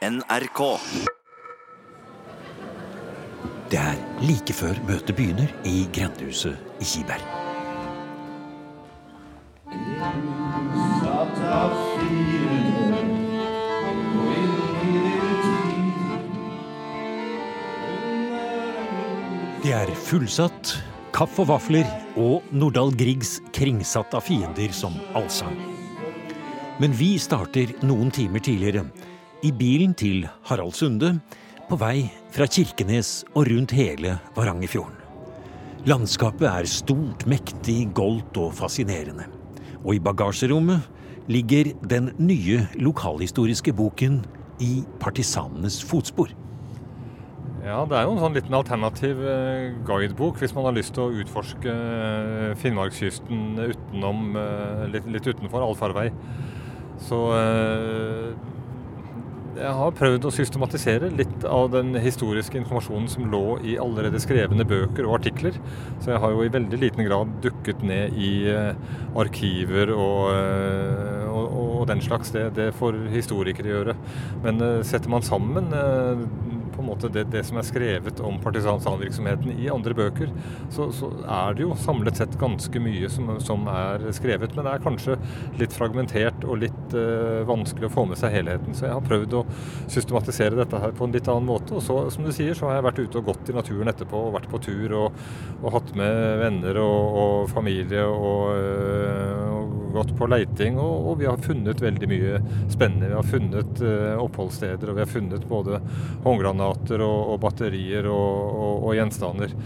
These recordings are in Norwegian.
NRK. Det er like før møtet begynner i grendehuset i Kiberg. Det er fullsatt, kaffe og vafler og Nordahl Griegs kringsatt av fiender som allsang. Men vi starter noen timer tidligere, i bilen til Harald Sunde, på vei fra Kirkenes og rundt hele Varangerfjorden. Landskapet er stort, mektig, goldt og fascinerende. Og i bagasjerommet ligger den nye lokalhistoriske boken I partisanenes fotspor. Ja, det er jo en sånn liten alternativ eh, guidebok hvis man har lyst til å utforske eh, Finnmarkskysten utenom, eh, litt, litt utenfor allfarvei. Så jeg har prøvd å systematisere litt av den historiske informasjonen som lå i allerede skrevne bøker og artikler. Så jeg har jo i veldig liten grad dukket ned i arkiver og, og, og den slags. Det, det får historikere gjøre. Men setter man sammen på en måte det, det som er skrevet om partisanvirksomheten i andre bøker, så, så, er det jo samlet sett ganske mye som, som, er skrevet. Men det er kanskje litt fragmentert og litt uh, vanskelig å få med seg helheten. Så jeg har prøvd å systematisere dette her på en litt annen måte. Og så, som du sier, så har jeg vært ute og gått i naturen etterpå og vært på tur og, og hatt med venner og, og familie og, og, gått på leiting. Og, vi har funnet veldig mye spennende. Vi har funnet uh, oppholdssteder, og vi har funnet både håndgranater og, og batterier og, og, og gjenstander.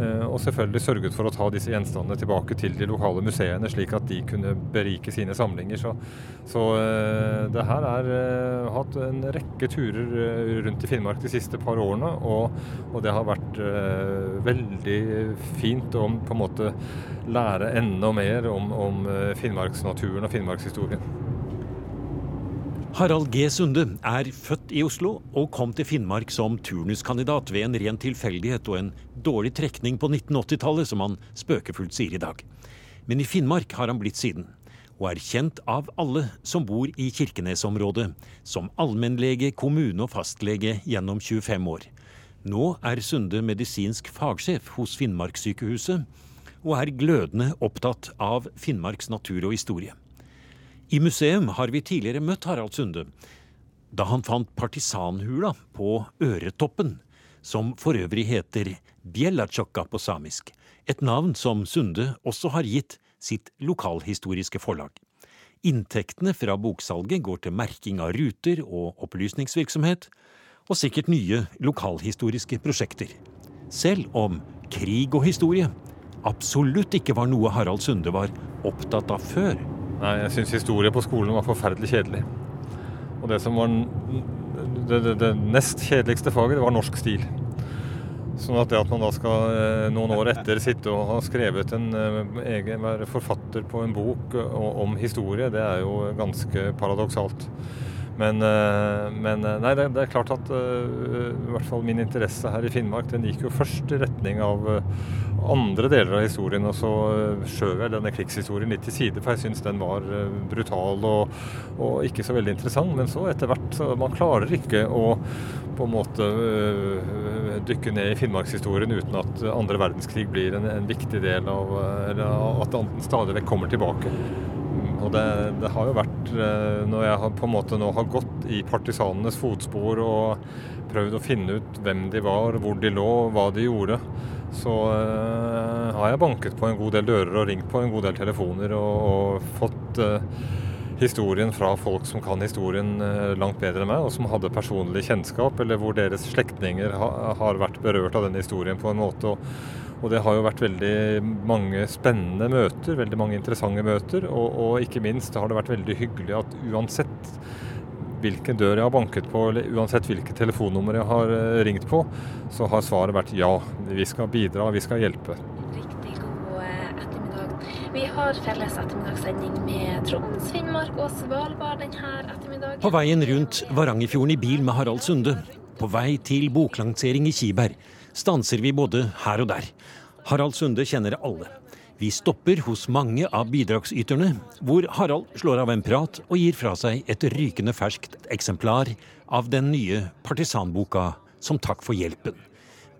Eh, og selvfølgelig sørget for å ta disse gjenstandene tilbake til de lokale museene, slik at de kunne berike sine samlinger. Så, så eh, det her er eh, hatt en rekke turer rundt i Finnmark de siste par årene, og, og det har vært veldig fint å på en måte lære enda mer om, om finnmarksnaturen og finnmarkshistorien. Harald G. Sunde er født i Oslo og kom til Finnmark som turnuskandidat ved en ren tilfeldighet og en dårlig trekning på 1980-tallet, som han spøkefullt sier i dag. Men i Finnmark har han blitt siden, og er kjent av alle som bor i Kirkenes-området, som allmennlege, kommune og fastlege gjennom 25 år. Nå er Sunde medisinsk fagsjef hos Finnmarkssykehuset, og er glødende opptatt av Finnmarks natur og historie. I museum har vi tidligere møtt Harald Sunde da han fant partisanhula på Øretoppen, som for øvrig heter Bjellatsjokka på samisk, et navn som Sunde også har gitt sitt lokalhistoriske forlag. Inntektene fra boksalget går til merking av ruter og opplysningsvirksomhet, og sikkert nye lokalhistoriske prosjekter. Selv om krig og historie absolutt ikke var noe Harald Sunde var opptatt av før. Nei, jeg syns historie på skolen var forferdelig kjedelig. Og det som var det, det, det, nest kjedeligste faget, det var norsk stil. Sånn at det at man da skal eh, noen år etter sitte og ha skrevet en eh, egen, være forfatter på en bok om historie, det er jo ganske paradoksalt. Men, eh, men nei, det, det, er klart at i hvert fall min interesse her i Finnmark den gikk jo først i retning av andre deler av historien, og så eh, skjøv jeg denne krigshistorien litt til side, for jeg syns den var eh, brutal og, og, ikke så veldig interessant. Men så etter hvert så Man klarer ikke å på en måte dykke ned i finnmarkshistorien uten at andre verdenskrig blir en, en viktig del av Eller at den stadig vekk kommer tilbake. Og det, det, har jo vært Når jeg på en måte nå har gått i partisanenes fotspor og prøvd å finne ut hvem de var, hvor de lå, hva de gjorde, så uh, har jeg banket på en god del dører og ringt på en god del telefoner og, og fått uh, historien fra folk som kan historien langt bedre enn meg, og som hadde personlig kjennskap, eller hvor deres slektninger ha, har vært berørt av den historien på en måte. Og, og, det har jo vært veldig mange spennende møter, veldig mange interessante møter, og, og ikke minst har det vært veldig hyggelig at uansett hvilken dør jeg har banket på, eller uansett hvilket telefonnummer jeg har eh, ringt på, så har svaret vært ja. Vi skal bidra, vi skal hjelpe. Riktig god eh, ettermiddag. Vi har felles ettermiddagssending med Troms, Finnmark og Svalbard denne ettermiddagen. På veien rundt Varangerfjorden i bil med Harald Sunde, på vei til boklansering i Kiberg, stanser vi både her og der. Harald Sunde kjenner alle. Vi stopper hos mange av bidragsyterne, hvor Harald slår av en prat og gir fra seg et rykende ferskt eksemplar av den nye partisanboka som takk for hjelpen.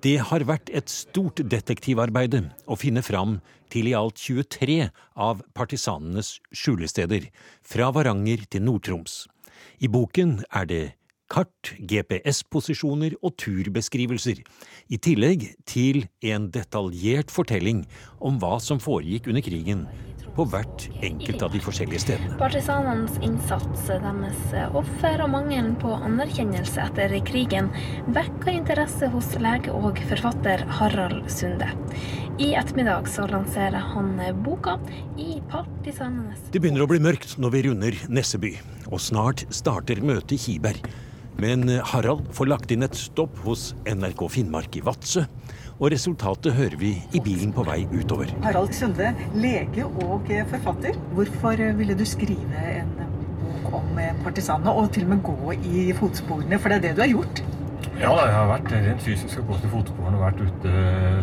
Det har vært et stort detektivarbeide å finne fram til i alt 23 av partisanenes skjulesteder, fra Varanger til Nord-Troms. I boken er det kart, GPS-posisjoner og turbeskrivelser, i tillegg til en detaljert fortelling om hva som foregikk under krigen på hvert enkelt av de forskjellige stedene. Partisanenes innsats, deres offer og mangelen på anerkjennelse etter krigen vekka interesse hos lege og forfatter Harald Sunde. I ettermiddag så lanserer han boka i Partisanenes Det begynner å bli mørkt når vi runder Nesseby, og snart starter møtet i Kiberg. Men Harald får lagt inn et stopp hos NRK Finnmark i Vadsø. Og resultatet hører vi i bilen på vei utover. Harald Sunde, lege og forfatter. Hvorfor ville du skrive en bok om partisanene, og til og med gå i fotsporene? For det er det du har gjort? Ja, jeg har vært rent fysisk og gått i fotsporene og vært ute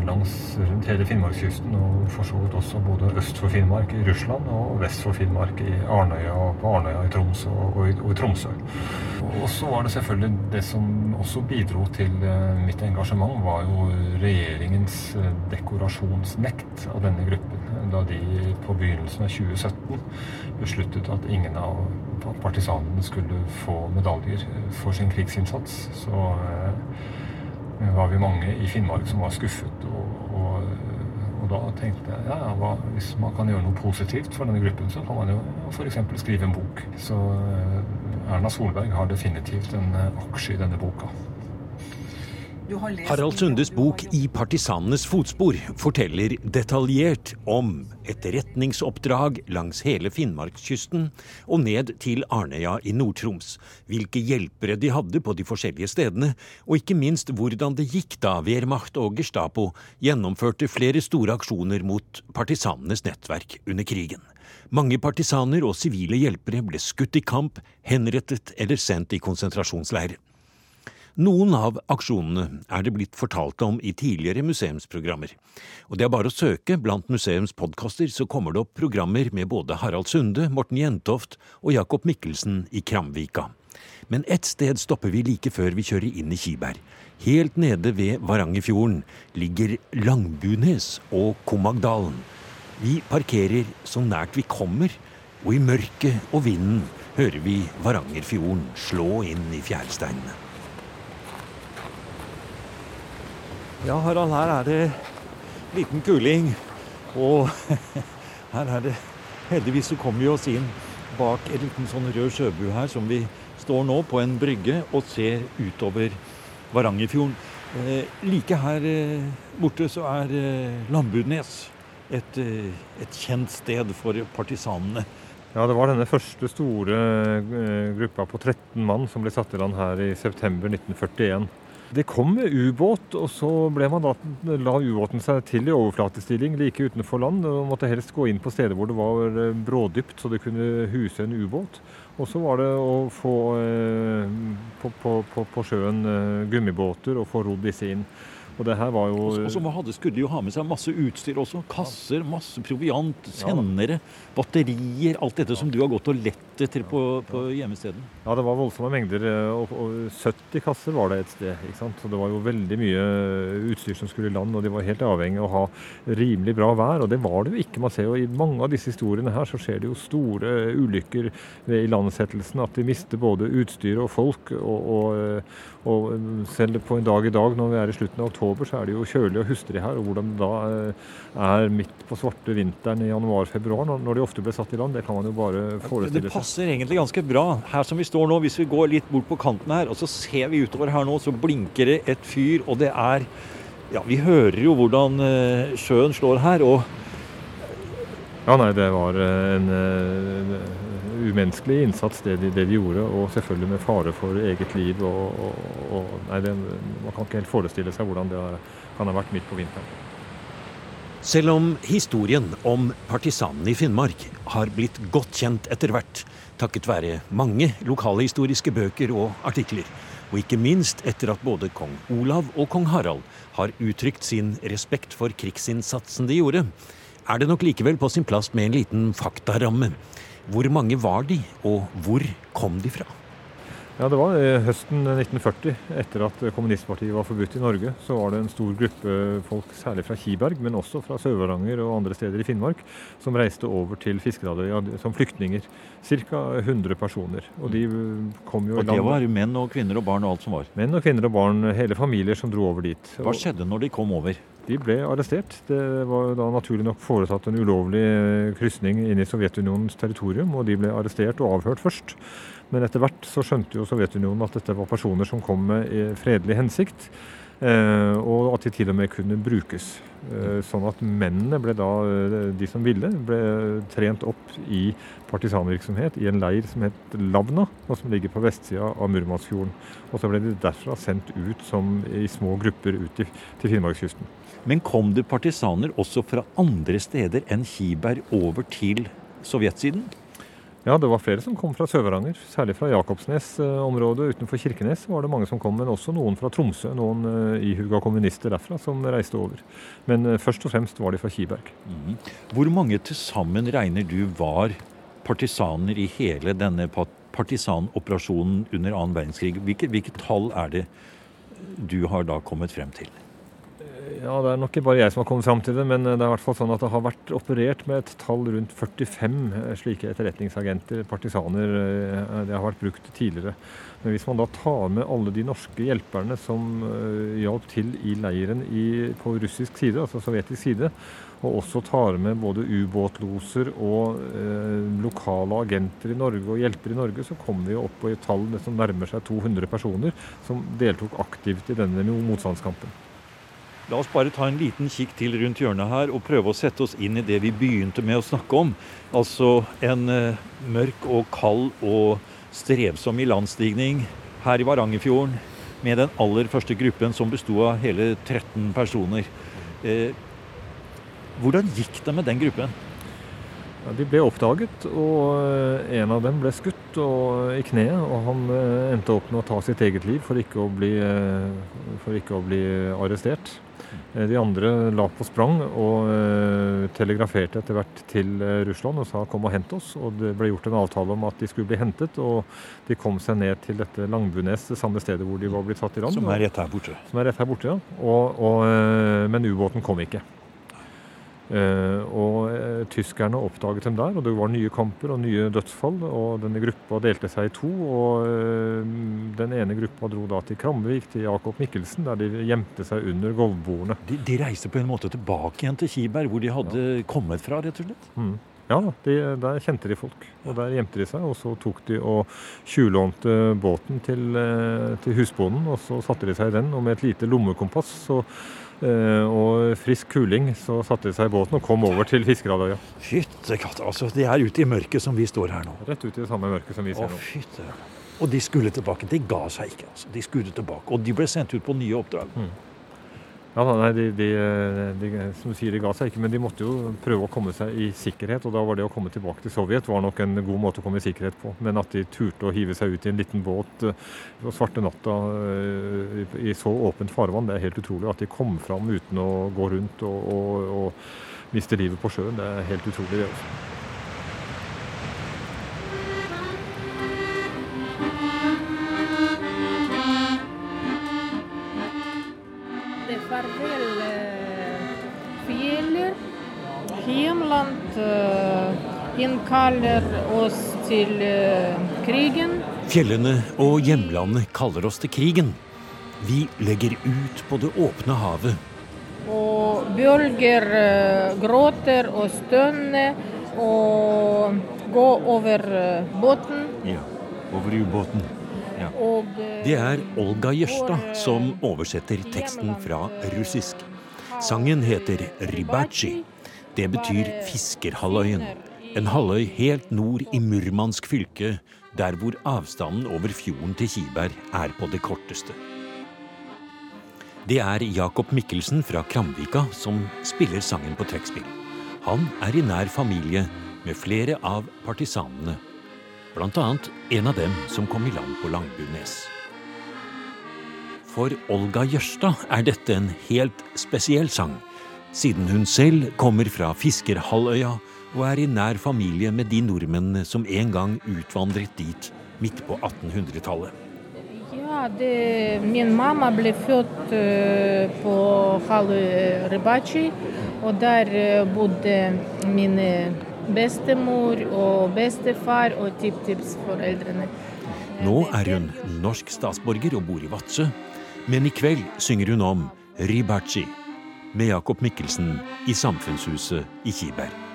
langs rundt hele Finnmarkskysten. Og for så vidt også både øst for Finnmark i Russland og vest for Finnmark i Arnøya og på Arnøya i Troms og, og, i, og i Tromsø. Og så var det selvfølgelig det som også bidro til mitt engasjement, var jo regjeringens dekorasjonsnekt av denne gruppen. Da de på begynnelsen av 2017 besluttet at ingen av partisanene skulle få medaljer for sin krigsinnsats, så eh, var vi mange i Finnmark som var skuffet. Og, og, da tenkte jeg ja, hva, hvis man kan gjøre noe positivt for denne gruppen, så kan man jo f.eks. skrive en bok. Så eh, Erna Solberg har definitivt en aksje i denne boka. Harald Sundes bok 'I partisanenes fotspor' forteller detaljert om etterretningsoppdrag langs hele Finnmarkskysten og ned til Arnøya i Nord-Troms, hvilke hjelpere de hadde på de forskjellige stedene, og ikke minst hvordan det gikk da Wehrmacht og Gestapo gjennomførte flere store aksjoner mot partisanenes nettverk under krigen. Mange partisaner og sivile hjelpere ble skutt i kamp, henrettet eller sendt i konsentrasjonsleirer. Noen av aksjonene er det blitt fortalt om i tidligere museumsprogrammer, og det er bare å søke blant museums podkaster, så kommer det opp programmer med både Harald Sunde, Morten Jentoft og Jakob Mikkelsen i Kramvika. Men ett sted stopper vi like før vi kjører inn i Kiberg. Helt nede ved Varangerfjorden ligger Langbunes og Komagdalen. Vi parkerer så nært vi kommer, og i mørket og vinden hører vi Varangerfjorden slå inn i fjæresteinene. Ja, Harald, her er det liten kuling. Og her er det Heldigvis så kommer vi oss inn bak en liten sånn rød sjøbu her, som vi står nå på en brygge og ser utover Varangerfjorden. Eh, like her eh, borte så er eh, Lambudnes et, eh, et, kjent sted for partisanene. Ja, det var denne første store eh, gruppa på 13 mann som ble satt i land her i september 1941. Det kom med ubåt, og så da, la ubåten seg til i overflatestilling like utenfor land. og måtte helst gå inn på steder hvor det var eh, brådypt, så det kunne huse en ubåt. Og så var det å få på, på, på, på sjøen gummibåter og få rodd disse inn. Og det her var jo... Og så hadde, skulle de jo ha med seg masse utstyr også. Kasser, masse proviant, sendere, batterier. Alt dette som du har gått og lett etter på, på hjemmestedet. Ja, det var voldsomme mengder. Og, og 70 kasser var det et sted. ikke sant? Så det var jo veldig mye utstyr som skulle i land, og de var helt avhengig av å ha rimelig bra vær. Og det var det jo ikke. Man ser jo i mange av disse historiene her så skjer det jo store ulykker i ilandsettelsen. At de mister både utstyr og folk. og, og og selv på en dag i dag, når vi er i slutten av oktober, så er det jo kjølig og hustrig her. Og hvordan det da eh, er midt på svarte vinteren i januar-februar, når de ofte ble satt i land, det kan man jo bare forestille seg. Det passer egentlig ganske bra her som vi står nå. Hvis vi går litt bort på kanten her, og så ser vi utover her nå, så blinker det et fyr, og det er Ja, vi hører jo hvordan eh, sjøen slår her. og ja, nei, det var eh, en, en umenneskelig innsats, det de, det de, gjorde. Og selvfølgelig med fare for eget liv. Og, og, og nei, det, man kan ikke helt forestille seg hvordan det kan ha vært midt på vinteren. Selv om historien om partisanene i Finnmark har blitt godt kjent etter hvert, takket være mange lokale historiske bøker og artikler, og ikke minst etter at både kong Olav og kong Harald har uttrykt sin respekt for krigsinnsatsen de gjorde, er det nok likevel på sin plass med en liten faktaramme. Hvor mange var de, og hvor kom de fra? Ja, Det var eh, høsten 1940, etter at kommunistpartiet var forbudt i Norge. Så var det en stor gruppe folk, særlig fra Kiberg, men også fra Sør-Varanger og andre steder i Finnmark, som reiste over til Fiskedaløya som flyktninger. Ca. 100 personer. Og de kom jo Og det var menn og kvinner og barn og alt som var? Menn og kvinner og barn, hele familier som dro over dit. Hva skjedde når de kom over? De ble arrestert. Det var da naturlig nok foretatt en ulovlig krysning inn i Sovjetunionens territorium, og de ble arrestert og avhørt først. Men etter hvert så skjønte jo Sovjetunionen at dette var personer som kom med fredelig hensikt. Eh, og at de til og med kunne brukes. Eh, sånn at mennene ble da, eh, de som ville, ble trent opp i partisanvirksomhet i en leir som het Lavna, og som ligger på vestsida av Murmanskfjorden. Og så ble de derfra sendt ut som i små grupper ut til Finnmarkskysten. Men kom det partisaner også fra andre steder enn Kiberg over til sovjetsiden? Ja, det var flere som kom fra Sør-Varanger. Særlig fra Jakobsnes-området utenfor Kirkenes var det mange som kom. Men også noen fra Tromsø, noen eh, ihuga kommunister derfra som reiste over. Men eh, først og fremst var de fra Kiberg. Mm. Hvor mange til sammen regner du var partisaner i hele denne partisanoperasjonen under annen verdenskrig? Hvilket, hvilket tall er det du har da kommet frem til? Ja, Det er nok ikke bare jeg som har kommet fram til det, men det er i hvert fall sånn at det har vært operert med et tall rundt 45 eh, slike etterretningsagenter, partisaner. Eh, det har vært brukt tidligere. Men hvis man da tar med alle de norske hjelperne som hjalp til i leiren i, på russisk side, altså sovjetisk side, og også tar med både ubåtloser og eh, lokale agenter i Norge og hjelper i Norge, så kommer vi opp på et tall som nærmer seg 200 personer som deltok aktivt i denne motstandskampen. La oss bare ta en liten kikk til rundt hjørnet her og prøve å sette oss inn i det vi begynte med å snakke om. Altså en uh, mørk og kald og strevsom ilandstigning her i Varangerfjorden med den aller første gruppen som besto av hele 13 personer. Uh, hvordan gikk det med den gruppen? Ja, de ble oppdaget, og eh, en av dem ble skutt og, i kneet. Og han endte opp med å ta sitt eget liv for ikke å bli, for ikke å bli arrestert. Eh, de andre la på sprang og eh, telegraferte etter hvert til eh, Russland og sa kom og hent oss. Og det ble gjort en avtale om at de skulle bli hentet, og de kom seg ned til dette Langbunes, det samme stedet hvor de var blitt satt i land. Som er rett her borte. Som er rett her borte, ja. Og, og, men ubåten kom ikke. Uh, og uh, tyskerne oppdaget dem der, og det var nye kamper og nye dødsfall. og Denne gruppa delte seg i to. og uh, Den ene gruppa dro da til Kramvik, til Jakob Mikkelsen, der de gjemte seg under golvbordene. De, de, reiste på en måte tilbake igjen til Kiberg, hvor de hadde ja. kommet fra, rett og slett? Mm. Ja, de, der kjente de folk, og der gjemte de seg. Og så tok de og tjuvlånte båten til, til husbonden, og så satte de seg i den. Og med et lite lommekompass så Eh, og frisk kuling, så satte de seg i båten og kom over til Fiskeradøya. Fytte katta, altså. De er ute i mørket som vi står her nå. Rett ut i det samme mørket som vi ser nå. Fytte. Og de skulle tilbake. De ga seg ikke. altså. De skulle tilbake. Og de ble sendt ut på nye oppdrag. Mm. Ja, nei, de, de, de, som sier, de ga seg ikke, men de måtte jo prøve å komme seg i sikkerhet. Og da var det å komme tilbake til Sovjet var nok en god måte å komme i sikkerhet på. Men at de turte å hive seg ut i en liten båt på svarte natta uh, i så åpent farvann, det er helt utrolig. At de kom fram uten å gå rundt og, og, og miste livet på sjøen, det er helt utrolig. det også. Innkaller oss til uh, krigen. Fjellene og hjemlandet kaller oss til krigen. Vi legger ut på det åpne havet. Og bølger uh, gråter og stønner og går over uh, båten. Ja, over ubåten. Ja. Det er Olga Jørstad som oversetter teksten fra russisk. Sangen heter Ribachi. Det betyr Fiskerhalvøyen. En halvøy helt nord i Murmansk fylke, der hvor avstanden over fjorden til Kiberg er på det korteste. Det er Jakob Mikkelsen fra Kramvika som spiller sangen på trekkspill. Han er i nær familie med flere av partisanene, bl.a. en av dem som kom i land på Langbunes. For Olga Jørstad er dette en helt spesiell sang siden hun selv kommer fra Fiskerhalvøya og er i nær familie med de nordmennene som en gang utvandret dit midt på 1800-tallet. Ja, det, min mamma ble født eh, på Halu Rybachi, og der eh, bodde mine bestemor og bestefar og tipptippsforeldrene. Nå er hun norsk statsborger og bor i Vadsø, men i kveld synger hun om Ribachi med Jakob Mikkelsen i Samfunnshuset i Kiberg.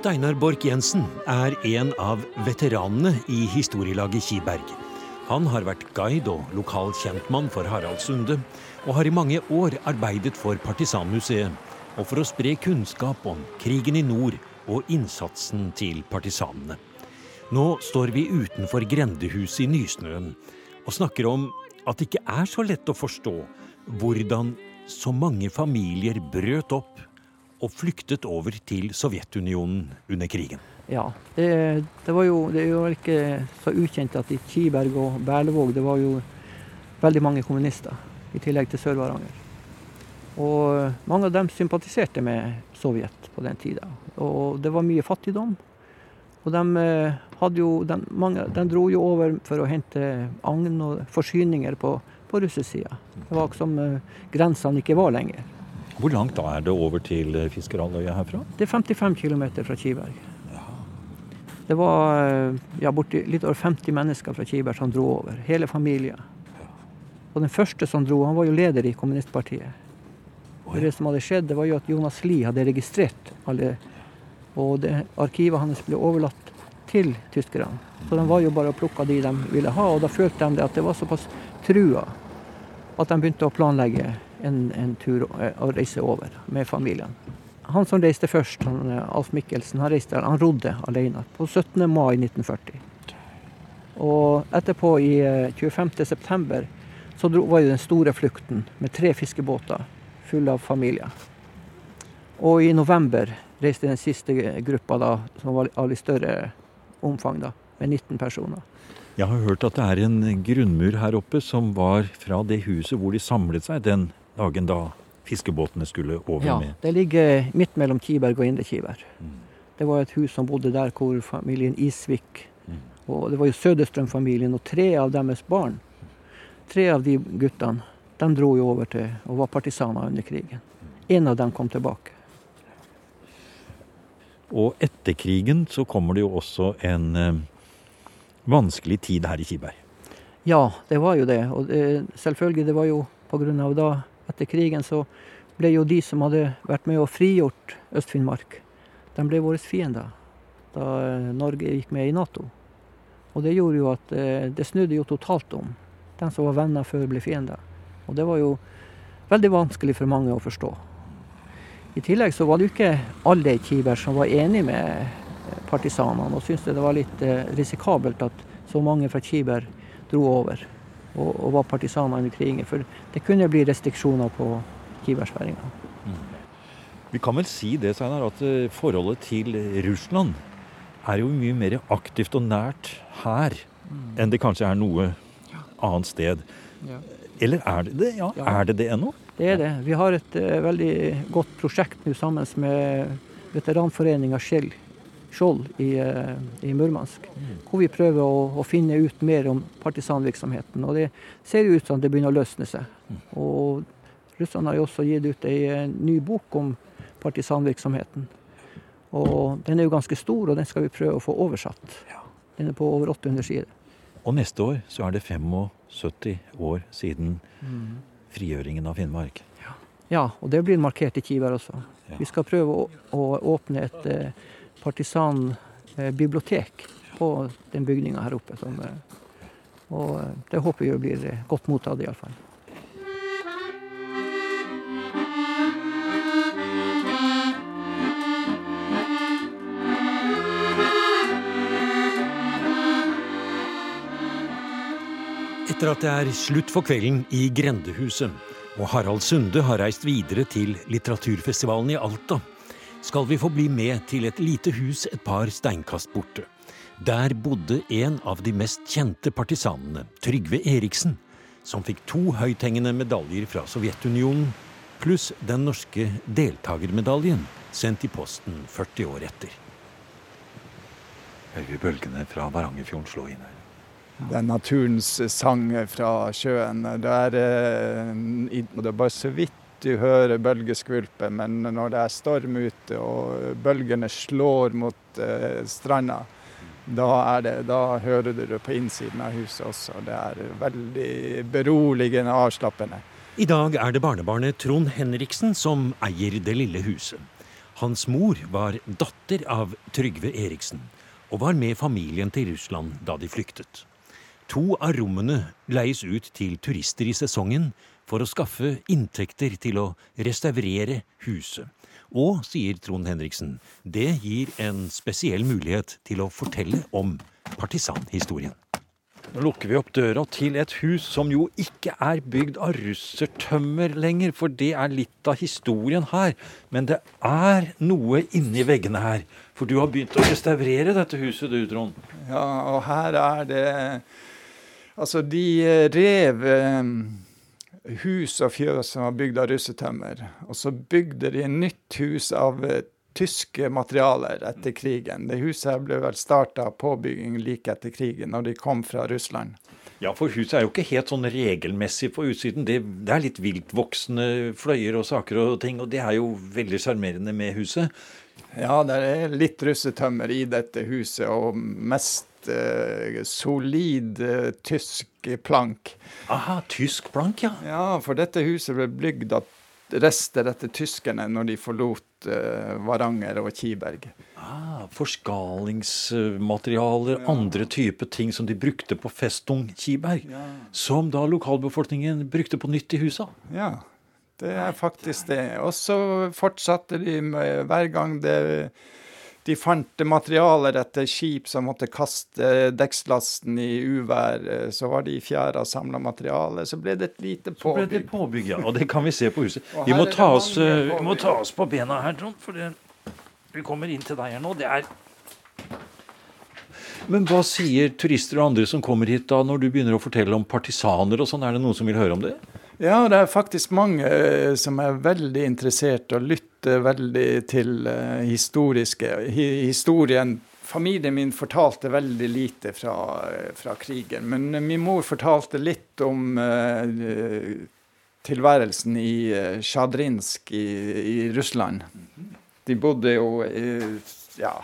Steinar Borch Jensen er en av veteranene i historielaget Kiberg. Han har vært guide og lokal kjentmann for Harald Sunde, og har i mange år arbeidet for Partisanmuseet og for å spre kunnskap om krigen i nord og innsatsen til partisanene. Nå står vi utenfor grendehuset i Nysnøen og snakker om at det ikke er så lett å forstå hvordan så mange familier brøt opp og flyktet over til Sovjetunionen under krigen. Ja, det, det, var jo, det er ikke så ukjent at i Kiberg og Berlevåg det var jo veldig mange kommunister, i tillegg til Sør-Varanger. Og mange av dem sympatiserte med Sovjet på den tida. Og det var mye fattigdom. Og de, eh, hadde jo, de, mange, de dro jo over for å hente agn og forsyninger på, på russisk side. Det var som uh, grensene ikke var lenger. Hvor langt da er det over til Fiskeralløya Fiskerhalvøya herfra? Det er 55 km fra Kiberg. Det var eh, ja, borti, litt over 50 mennesker fra Kiberg som dro over. Hele familien. Og den første som dro, han var jo leder i kommunistpartiet. Og det som hadde skjedd, det var jo at Jonas Lie hadde registrert alle. Og det, arkivet hans ble overlatt til tyskerne. Så de var jo bare og plukka de de ville ha, og da følte de det at det var såpass trua at de begynte å planlegge en, en tur å reise over med familien. Han som reiste først, han, eh, Alf Mikkelsen, han, reiste, han rodde alene på 17. mai 1940. Og etterpå, i 25.9, eh, så var jo den store flukten med tre fiskebåter fulle av familier. Og i november reiste den siste gruppa, da, som var av litt større omfang, da, med 19 personer. Jeg har hørt at det er en grunnmur her oppe som var fra det huset hvor de samlet seg den dagen da fiskebåtene skulle over ja, med? Ja, det ligger midt mellom Kiberg og Indre Kiberg. Mm. Det var et hus som bodde der hvor familien Isvik mm. Og det var jo Søderstrøm-familien og tre av deres barn. Tre av de guttene de dro jo over til og var partisaner under krigen. En av dem kom tilbake. Og etter krigen så kommer det jo også en eh, vanskelig tid her i Kiberg. Ja, det var jo det. Og det, selvfølgelig, det var jo av da etter krigen så ble jo de som hadde vært med og frigjort Øst-Finnmark, de ble våre fiender da eh, Norge gikk med i Nato. Og det gjorde jo at eh, det snudde jo totalt om. De som var venner før, ble fiender. Og det var jo veldig vanskelig for mange å forstå. I tillegg så var det jo ikke alle i Kiber som var enig med eh, partisanene, og syntes det var litt risikabelt at så mange fra Kiber dro over og, og var partisaner under krigen. For det kunne bli restriksjoner på kibergsperringa. Mm. Vi kan vel si det, Steinar, at eh, forholdet til Russland er jo mye mer aktivt og nært her mm. enn det kanskje er noe annet sted. Ja. Eller er det det? Ja, ja. Er det det ennå? Det er det. Vi har et uh, veldig godt prosjekt nå sammen med veteranforeninga Skjell Skjold i, eh, i Murmansk. Hvor vi prøver å, å, finne ut mer om partisanvirksomheten. Og det ser ut som det begynner å løsne seg. Og russerne har jo også gitt ut ei eh, ny bok om partisanvirksomheten. Og den er jo ganske stor, og den skal vi prøve å få oversatt. Den er på over 800 sider. Og neste år så er det 75 år siden frigjøringen av Finnmark. Ja, og det blir markert i Kivar også. Vi skal prøve å, å åpne et eh, partisanbibliotek på den bygninga her oppe. Som, eh, og eh, det håper vi blir eh, godt mottatt, iallfall. Etter at det er slutt for kvelden i Grendehuset, og Harald Sunde har reist videre til litteraturfestivalen i Alta, skal vi få bli med til et lite hus et par steinkast borte. Der bodde en av de mest kjente partisanene, Trygve Eriksen, som fikk to høythengende medaljer fra Sovjetunionen, pluss den norske deltakermedaljen, sendt i posten 40 år etter. Hører vi bølgene fra Varangerfjorden slå inn her? Det er naturens sang fra sjøen. Det er, eh, det er bare så vidt du hører bølgeskvulpet, men når det er storm ute og bølgene slår mot eh, stranda, da, det, da, hører du det på innsiden av huset også. Det er veldig beroligende og avslappende. I dag er det barnebarnet Trond Henriksen som eier det lille huset. Hans mor var datter av Trygve Eriksen og var med familien til Russland da de flyktet. To av rommene leies ut til turister i sesongen for å skaffe inntekter til å restaurere huset. Og, sier Trond Henriksen, det gir en spesiell mulighet til å fortelle om partisanhistorien. Nå lukker vi opp døra til et hus som jo ikke er bygd av russertømmer lenger, for det er litt av historien her. Men det er noe inni veggene her. For du har begynt å restaurere dette huset du, Trond? Ja, og her er det Altså, de rev eh, hus og fjøs som var bygd av russetømmer. Og så bygde de nytt hus av eh, tyske materialer etter krigen. Det huset ble vel starta påbygging like etter krigen, når de kom fra Russland. Ja, for huset er jo ikke helt sånn regelmessig på utsiden. Det, det er litt viltvoksende fløyer og saker og ting, og det er jo veldig sjarmerende med huset. Ja, det er litt russetømmer i dette huset, og mest uh, solid uh, tysk plank. Aha, tysk plank, ja. Ja, for dette huset ble bygd av rester etter tyskerne når de forlot uh, Varanger og Kiberg. Ah, Forskalingsmaterialer, ja. andre typer ting som de brukte på Festung Kiberg. Ja. Som da lokalbefolkningen brukte på nytt i husa. Ja, det er faktisk det. Og så fortsatte de med hver gang det de fant materialer etter skip som måtte kaste dekkslasten i uvær. Så var de i fjæra og samla materiale. Så ble det et lite påbygg. Så ble det påbygg, ja. Og det kan vi se på huset. Vi må, ta oss, eh, vi må, ta oss, på bena her, Trond. For det, vi kommer inn til deg her nå. Det er Men hva sier turister og andre som kommer hit da, når du begynner å fortelle om partisaner og sånn? Er det noen som vil høre om det? Ja, det er faktisk mange eh, som er veldig interessert og lytter veldig til uh, historiske historien. Familien min fortalte veldig lite fra, fra krigen, men min mor fortalte litt om tilværelsen i Sjadrinsk i, i, Russland. De bodde jo ja,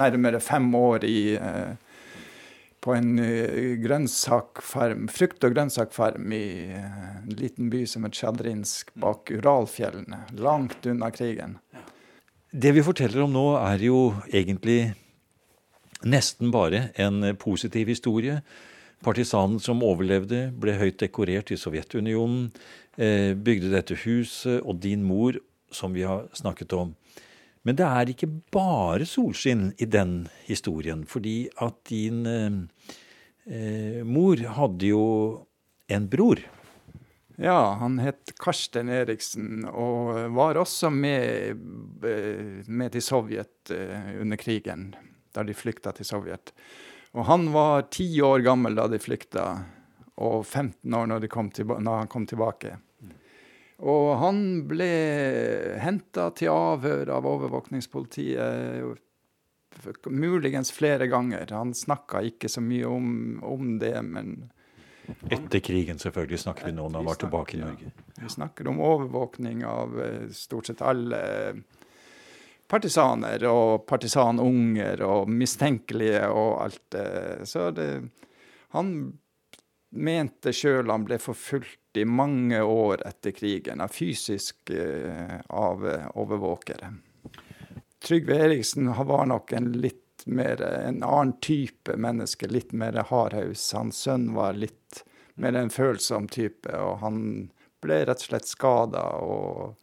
nærmere fem år i uh, på en uh, grønnsakfarm, frukt- og grønnsakfarm i uh, en liten by som er Tsjadrinsk, bak Uralfjellene, langt unna krigen. Det vi forteller om nå, er jo egentlig nesten bare en positiv historie. Partisanen som overlevde, ble høyt dekorert i Sovjetunionen, eh, bygde dette huset, og din mor, som vi har snakket om, men det er ikke bare solskinn i den historien, fordi at din eh, eh, mor hadde jo en bror. Ja, han het Karsten Eriksen og var også med, eh, med til Sovjet eh, under krigen, da de flykta til Sovjet. Og han var ti år gammel da de flykta, og 15 år når, kom når han kom tilbake. Og han ble henta til avhør av overvåkningspolitiet muligens flere ganger. Han snakka ikke så mye om, om det, men Etter krigen, selvfølgelig, snakker vi nå når han var tilbake i Norge. Ja. Vi snakker om overvåkning av eh, stort sett alle partisaner og partisanunger og mistenkelige og alt det. Så det, han mente sjøl han ble forfulgt i mange år etter krigen, av fysisk eh, av eh, overvåkere. Trygve Eriksen var nok en litt mer en annen type menneske, litt mer hardhaus. Hans sønn var litt mer en følsom type, og han ble rett og slett skada og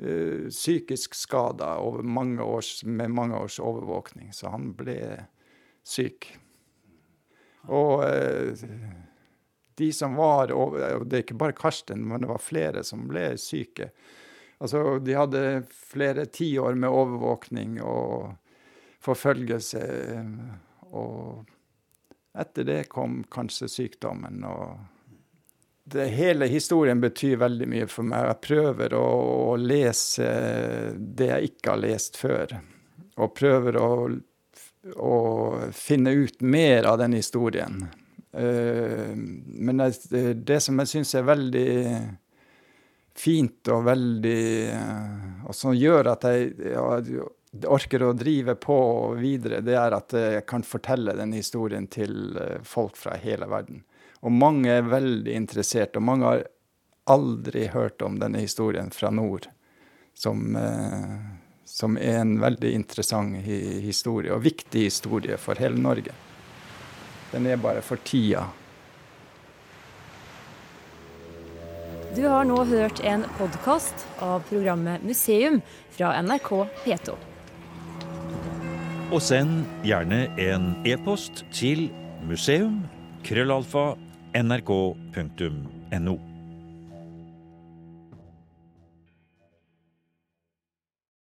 uh, psykisk skada med mange års overvåkning. Så han ble syk. Og uh, de som var og Det er ikke bare Karsten, men det var flere som ble syke. Altså, de hadde flere tiår med overvåkning og forfølgelse. Og etter det kom kanskje sykdommen. og det, hele historien betyr veldig mye for meg. Jeg prøver å, å, lese det jeg ikke har lest før. Og prøver å, å finne ut mer av den historien. Uh, men det, det, som jeg syns er veldig fint og veldig uh, Og som gjør at jeg ja, orker å drive på videre, det er at jeg kan fortelle den historien til uh, folk fra hele verden. Og mange er veldig interessert, og mange har aldri hørt om denne historien fra nord, som, eh, som er en veldig interessant historie, og viktig historie for hele Norge. Den er bare for tida. Du har nå hørt en podkast av programmet Museum fra NRK P2. Og send gjerne en e-post til museum krøllalfa nrk.no.